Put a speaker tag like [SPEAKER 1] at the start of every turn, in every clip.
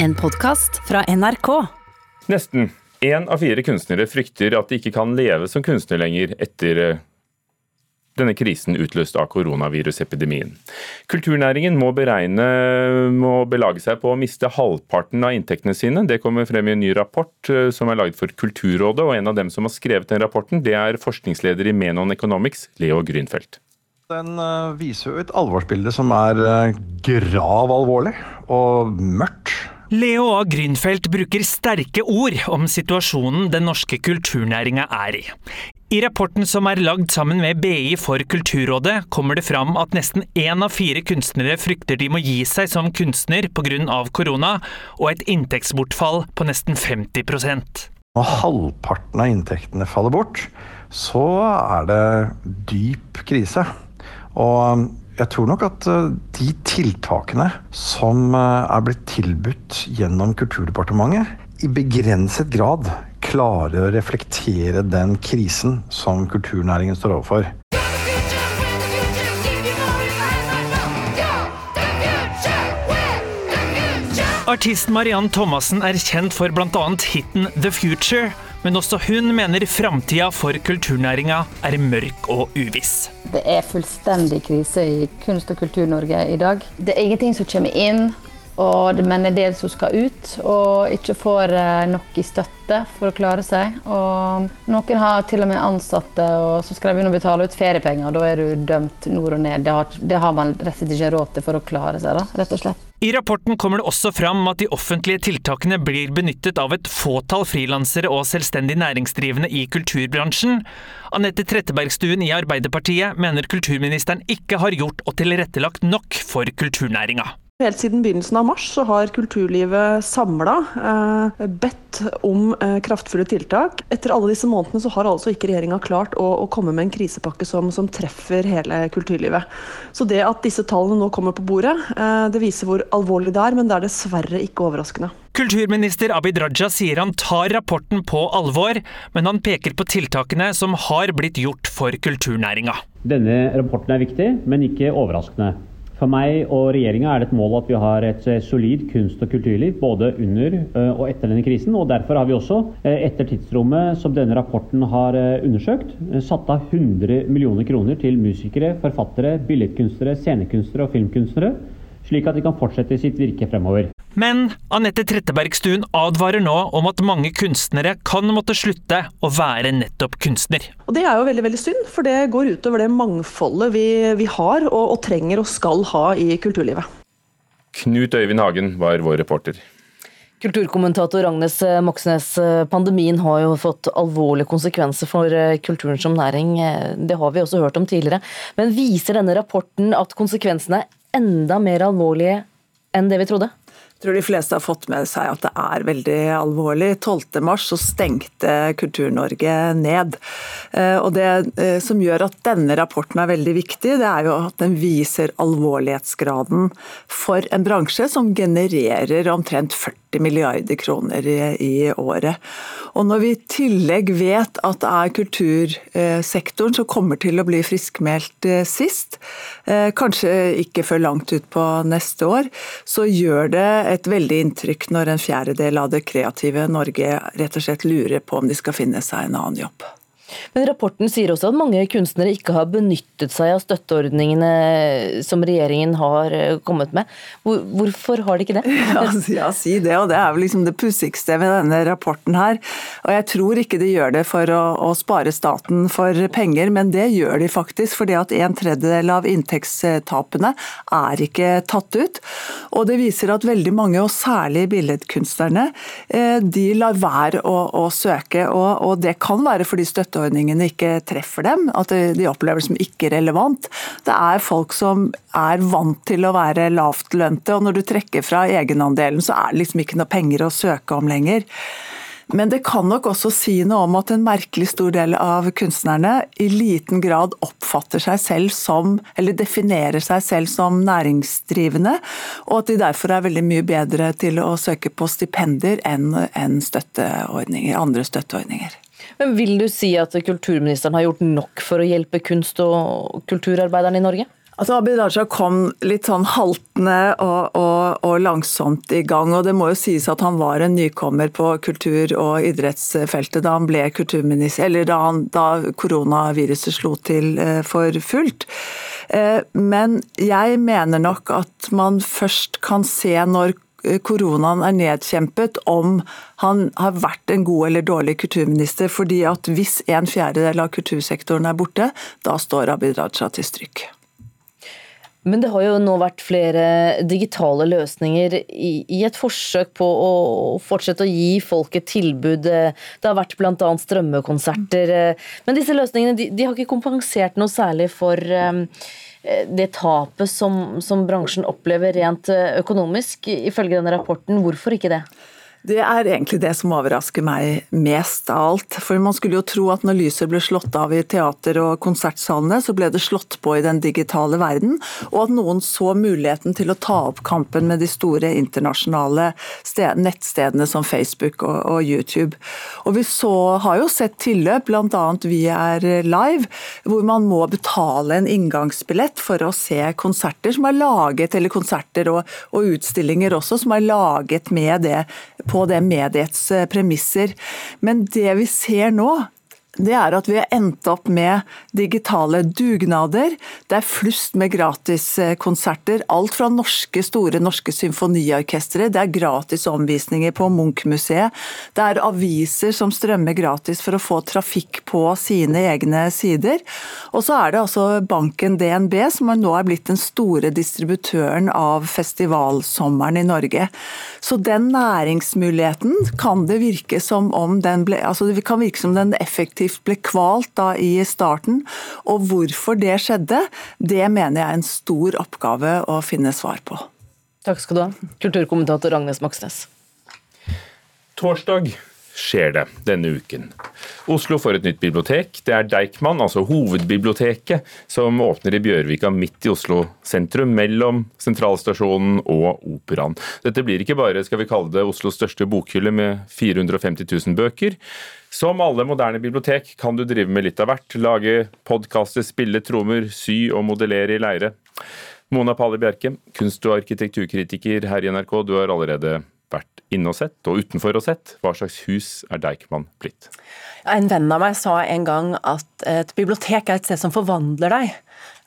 [SPEAKER 1] En podkast fra NRK.
[SPEAKER 2] Nesten. Én av fire kunstnere frykter at de ikke kan leve som kunstner lenger etter eh, denne krisen utløst av koronavirusepidemien. Kulturnæringen må, beregne, må belage seg på å miste halvparten av inntektene sine. Det kommer frem i en ny rapport eh, som er laget for Kulturrådet, og en av dem som har skrevet den rapporten, det er forskningsleder i Menon Economics, Leo Grünfeldt.
[SPEAKER 3] Den eh, viser jo et alvorsbilde som er grav alvorlig og mørkt.
[SPEAKER 4] Leo A. Grünfeldt bruker sterke ord om situasjonen den norske kulturnæringa er i. I rapporten som er lagd sammen med BI for Kulturrådet, kommer det fram at nesten én av fire kunstnere frykter de må gi seg som kunstner pga. korona, og et inntektsbortfall på nesten 50
[SPEAKER 3] Når halvparten av inntektene faller bort, så er det dyp krise. Og jeg tror nok at eh, de tiltakene som eh, er blitt tilbudt gjennom Kulturdepartementet, i begrenset grad klarer å reflektere den krisen som kulturnæringen står overfor.
[SPEAKER 4] Artisten Mariann Thomassen er kjent for bl.a. hiten The Future, men også hun mener framtida for kulturnæringa er mørk og uviss.
[SPEAKER 5] Det er fullstendig krise i kunst- og kultur-Norge i dag. Det er ingenting som kommer inn, og men en del som skal ut, og ikke får eh, nok i støtte for å klare seg. Og noen har til og med ansatte og så skal de begynne å betale ut feriepenger. Da er du dømt nord og ned. Det har, det har man rett og slett ikke råd til for å klare seg. Da, rett og slett.
[SPEAKER 4] I rapporten kommer det også fram at de offentlige tiltakene blir benyttet av et fåtall frilansere og selvstendig næringsdrivende i kulturbransjen. Anette Trettebergstuen i Arbeiderpartiet mener kulturministeren ikke har gjort og tilrettelagt nok for kulturnæringa.
[SPEAKER 6] Helt siden begynnelsen av mars så har kulturlivet samla eh, bedt om eh, kraftfulle tiltak. Etter alle disse månedene så har altså ikke regjeringa klart å, å, komme med en krisepakke som, som, treffer hele kulturlivet. Så det at disse tallene nå kommer på bordet, eh, det viser hvor alvorlig det er, men det er dessverre ikke overraskende.
[SPEAKER 4] Kulturminister Abid Raja sier han tar rapporten på alvor, men han peker på tiltakene som har blitt gjort for kulturnæringa.
[SPEAKER 7] Denne rapporten er viktig, men ikke overraskende. For meg og regjeringa er det et mål at vi har et eh, solid kunst- og kulturliv både under eh, og etter denne krisen. og Derfor har vi også, eh, etter tidsrommet som denne rapporten har undersøkt, satt av 100 millioner kroner til musikere, forfattere, billedkunstnere, scenekunstnere og filmkunstnere slik at de kan fortsette sitt virke fremover.
[SPEAKER 4] Men Anette Trettebergstuen advarer nå om at mange kunstnere kan måtte slutte å være nettopp kunstner.
[SPEAKER 6] Og Det er jo veldig veldig synd, for det går utover det mangfoldet vi, vi har og, og trenger og skal ha i kulturlivet.
[SPEAKER 2] Knut Øyvind Hagen var vår reporter.
[SPEAKER 8] Kulturkommentator Agnes Moxnes, pandemien har jo fått alvorlige konsekvenser for kulturen som næring. Det har vi også hørt om tidligere. Men viser denne rapporten at konsekvensene enda mer alvorlige enn det vi trodde?
[SPEAKER 9] Jeg tror de fleste har fått med seg at det er veldig alvorlig. 12.3 så stengte Kultur-Norge ned. Eh, og Det eh, som gjør at denne rapporten er veldig viktig, det er jo at den viser alvorlighetsgraden for en bransje som genererer omtrent 40 milliarder kroner i året. Og når vi i tillegg vet at det er kultursektoren som kommer til å bli friskmeldt eh, sist, eh, kanskje ikke før langt ut på neste år, så gjør det et veldig inntrykk når en fjerdedel av det kreative Norge rett og slett lurer på om de skal finne seg en annen jobb.
[SPEAKER 8] Men rapporten sier også at mange kunstnere ikke har benyttet seg av støtteordningene som regjeringen har eh, kommet med. Hvorfor har de ikke det?
[SPEAKER 9] Ja, ja si det. Og det er vel liksom det pussigste ved denne rapporten her. Og jeg tror ikke de gjør det for å, å spare staten for penger, men det gjør de faktisk. fordi at en tredjedel av inntektstapene er ikke tatt ut. Og det viser at veldig mange, og særlig billedkunstnerne, eh, de lar være å, å søke. Og, og det kan være fordi støtte støtteordningene ikke treffer dem, at de opplever det som ikke relevant. Det er folk som er vant til å være lavtlønte, og når du trekker fra egenandelen, så er det liksom ikke noe penger å søke om lenger. Men det kan nok også si noe om at en merkelig stor del av kunstnerne i liten grad oppfatter seg selv som, eller definerer seg selv som næringsdrivende, og at de derfor er veldig mye bedre til å søke på stipender enn støtteordninger, andre støtteordninger.
[SPEAKER 8] Men Vil du si at kulturministeren har gjort nok for å hjelpe kunst- og kulturarbeiderne i Norge?
[SPEAKER 9] Altså Abid Raja kom litt sånn haltende og, og, og, langsomt i gang. og Det må jo sies at han var en nykommer på kultur- og idrettsfeltet da han ble kulturminister, eller da, han, da koronaviruset slo til eh, for fullt. Eh, men jeg mener nok at man først kan se når koronaen er nedkjempet, om han har vært en god eller dårlig kulturminister. fordi at hvis en fjerdedel av kultursektoren er borte, da står Abid Raja til stryk.
[SPEAKER 8] Men det har jo nå vært flere digitale løsninger i, et forsøk på å fortsette å gi folk et tilbud. Det har vært bl.a. strømmekonserter. Men disse løsningene de, de, har ikke kompensert noe særlig for um, det tapet som, som bransjen opplever rent økonomisk, ifølge denne rapporten. Hvorfor ikke det?
[SPEAKER 9] Det er egentlig det som overrasker meg mest av alt. For man skulle jo tro at når lyset ble slått av i teater- og konsertsalene, så ble det slått på i den digitale verden, og at noen så muligheten til å ta opp kampen med de store internasjonale nettstedene som Facebook og, YouTube. Og vi så, har jo sett tilløp, bl.a. Vi er live, hvor man må betale en inngangsbillett for å se konserter som er laget, eller konserter og, og utstillinger også, som er laget med det på det mediets eh, premisser. Men det vi ser nå, det er at vi har endt opp med digitale dugnader. Det er flust med gratiskonserter. Alt fra norske, store norske symfoniorkestre. Det er gratis omvisninger på Munch-museet. Det er aviser som strømmer gratis for å få trafikk på sine egne sider. Og så er det altså banken DNB som nå er blitt den store distributøren av festivalsommeren i Norge. Så den næringsmuligheten kan det virke som om den ble, altså det kan virke som den effektivt aktivt ble kvalt da i starten. Og hvorfor det skjedde, det mener jeg er en stor oppgave å finne svar på.
[SPEAKER 8] Takk skal du ha, kulturkommentator Agnes Moxnes.
[SPEAKER 2] Torsdag skjer det denne uken. Oslo får et nytt bibliotek. Det er Deichman, altså hovedbiblioteket, som åpner i Bjørvika midt i Oslo sentrum, mellom sentralstasjonen og Operaen. Dette blir ikke bare skal vi kalle det Oslos største bokhylle med 450 000 bøker. Som alle moderne bibliotek kan du drive med litt av hvert. Lage podkaster, spille trommer, sy og modellere i leire. Mona Palle Bjerke, kunst- og arkitekturkritiker her i NRK, du har allerede vært inne og sett, og utenfor og sett. Hva slags hus er Deichman blitt?
[SPEAKER 10] En venn av meg sa en gang at et bibliotek er et sted som forvandler deg.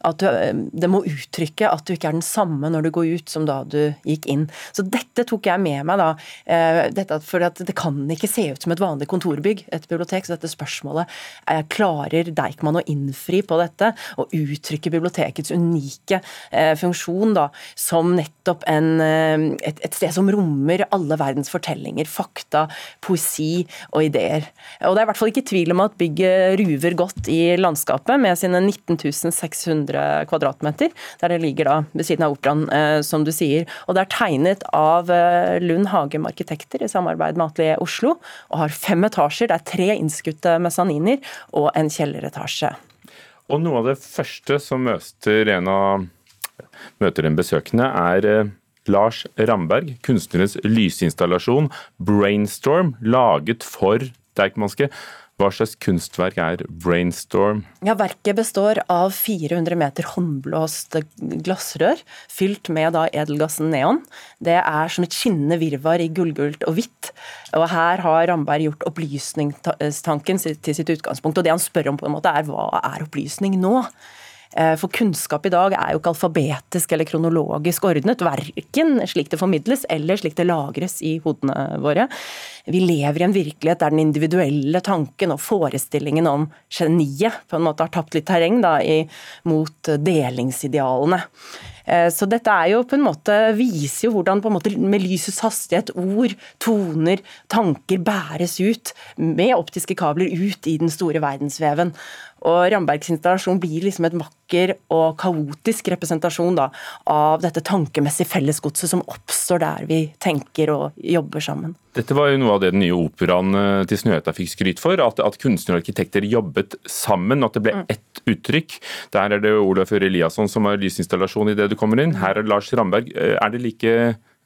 [SPEAKER 10] At du, eh, det må uttrykke at du ikke er den samme når du går ut som da du gikk inn. Så dette tok jeg med meg da. Eh, for det kan ikke se ut som et vanlig kontorbygg, et bibliotek. Så dette spørsmålet er klarer Deichman å innfri på dette og uttrykke bibliotekets unike eh, funksjon da, som nettopp en, et, et sted som rommer alle verdens fortellinger, fakta, poesi og ideer. Og det er i hvert fall ikke tvil om at bygget ruver godt i landskapet med sine 19 600 100 kvadratmeter, der det ligger da ved siden av operaen, eh, som du sier. Og det er tegnet av eh, Lund Hagem Arkitekter i samarbeid med Atelier Oslo, og har fem etasjer. Det er tre innskutte mesaniner og en kjelleretasje.
[SPEAKER 2] Og noe av det første som møter en, av, møter en besøkende, er eh, Lars Ramberg, kunstnerens lysinstallasjon 'Brainstorm', laget for Deichmanske. Hva slags kunstverk er Brainstorm?
[SPEAKER 10] Ja, Verket består av 400 meter håndblåst glassrør fylt med da edelgassen neon. Det er som et skinnende virvar i gullgult og hvitt. Og Her har Ramberg gjort opplysningstanken til sitt utgangspunkt. og Det han spør om, på en måte er hva er opplysning nå? Eh, for kunnskap i dag er jo ikke alfabetisk eller kronologisk ordnet, verken slik det formidles eller slik det lagres i hodene våre. Vi lever i en virkelighet der den individuelle tanken og forestillingen om geniet på en måte har tapt litt terreng da, mot delingsidealene. Eh, så dette er jo på en måte, viser jo hvordan på en måte med lysets hastighet ord, toner, tanker bæres ut med optiske kabler ut i den store verdensveven. Og Rambergs installasjon blir liksom et makker og kaotisk representasjon da, av dette tankemessige fellesgodset som oppstår der vi tenker og jobber sammen.
[SPEAKER 2] Dette var jo noe av det den nye operaen eh, til Snøhetta fikk skryt for. At, at kunstnere og arkitekter jobbet sammen, at det ble mm. ett uttrykk. Der er det Olaf Øre Eliasson som har lysinstallasjon i det du kommer inn. Her er Lars Ramberg. Eh, er det like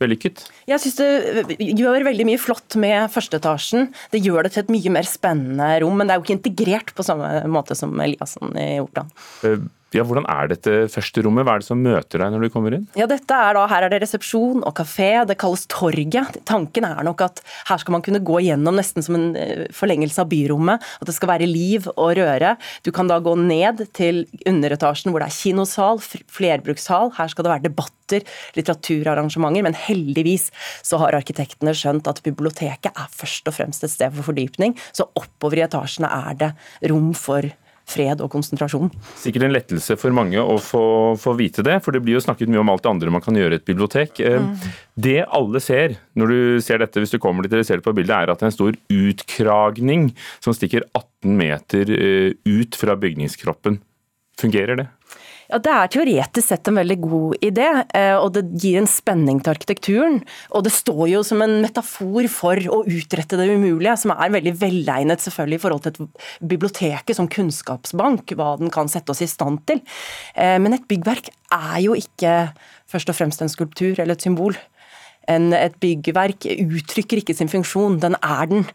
[SPEAKER 2] vellykket?
[SPEAKER 10] Jeg syns det gjør veldig mye flott med førsteetasjen. Det gjør det til et mye mer spennende rom, men det er jo ikke integrert på samme måte som Eliasson i operaen.
[SPEAKER 2] Ja, Hvordan er dette første rommet? Hva er det som møter deg når du kommer inn?
[SPEAKER 10] Ja, dette er da, Her er det resepsjon og kafé, det kalles Torget. Tanken er nok at her skal man kunne gå gjennom nesten som en eh, forlengelse av byrommet. At det skal være liv og røre. Du kan da gå ned til underetasjen hvor det er kinosal, flerbrukssal, Her skal det være debatter, litteraturarrangementer. Men heldigvis så har arkitektene skjønt at biblioteket er først og fremst et sted for fordypning. Så oppover i etasjene er det rom for fred og konsentrasjon.
[SPEAKER 2] Sikkert en lettelse for mange å få, få, vite det, for det blir jo snakket mye om alt det andre man kan gjøre i et bibliotek. Eh, mm. Det alle ser når du ser dette, hvis du kommer dit eller ser det på bildet, er at det er en stor utkragning som stikker 18 meter eh, ut fra bygningskroppen. Fungerer det?
[SPEAKER 10] Ja, Det er teoretisk sett en veldig god idé, eh, og det gir en spenning til arkitekturen. Og det står jo som en metafor for å utrette det umulige, som er veldig velegnet selvfølgelig i forhold til et biblioteket som kunnskapsbank, hva den kan sette oss i stand til. Eh, men et byggverk er jo ikke først og fremst en skulptur eller et symbol en, et byggverk uttrykker ikke sin funksjon, den er den.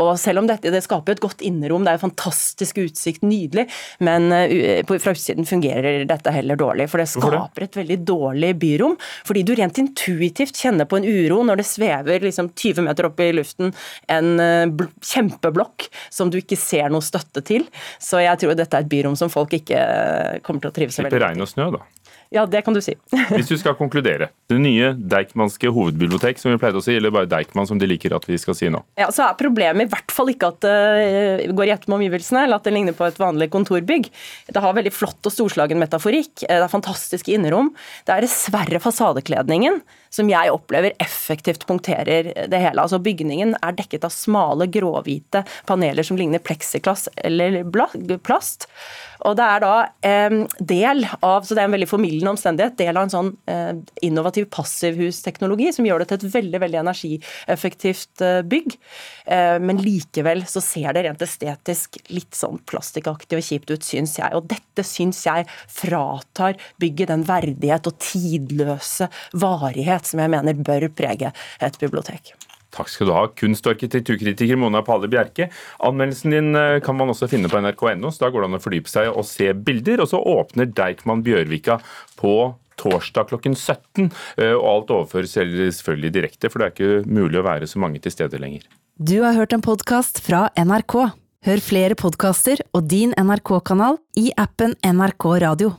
[SPEAKER 10] Og selv om dette det skaper et godt innerom, det er fantastisk utsikt, nydelig, men uh, fra utsiden fungerer dette heller dårlig. For det skaper et veldig dårlig byrom. Fordi du rent intuitivt kjenner på en uro når det svever liksom 20 meter opp i luften en uh, kjempeblokk som du ikke ser noe støtte til. Så jeg tror dette er et byrom som folk ikke eh, kommer til å trives
[SPEAKER 2] veldig godt i. Slipper regn og snø, da?
[SPEAKER 10] Ja, det kan du si.
[SPEAKER 2] Hvis du skal konkludere. Det nye Deichmanske hovedbibliotek, som vi pleide å si, eller bare Deichman som de liker at vi skal si nå?
[SPEAKER 10] Ja, så er Problemet i hvert fall ikke at det går i ett med omgivelsene, eller at det ligner på et vanlig kontorbygg. Det har veldig flott og storslagen metaforikk, det er fantastiske innerom. Det er dessverre fasadekledningen som jeg opplever effektivt punkterer det hele. Altså Bygningen er dekket av smale, gråhvite paneler som ligner pleksiglass eller plast. Og det er da eh, del av, så det er en veldig formildende omstendighet, del av en sånn eh, innovativ passivhusteknologi som gjør det til et veldig veldig energieffektivt eh, bygg. Eh, men likevel så ser det rent estetisk litt sånn plastikkaktig og kjipt ut, syns jeg. Og dette syns jeg fratar bygget den verdighet og tidløse varighet som jeg mener bør prege et bibliotek.
[SPEAKER 2] Takk skal du ha, kunst- og arkitekturkritiker Mona Palle Bjerke. Anmeldelsen din eh, kan man også finne på nrk.no, så da går det an å fordype seg og se bilder. Og så åpner Deichman Bjørvika på torsdag klokken 17, eh, og alt overføres selvfølgelig direkte, for det er ikke mulig å være så mange til stede lenger.
[SPEAKER 1] Du har hørt en podkast fra NRK. Hør flere podkaster og din NRK-kanal i appen NRK Radio.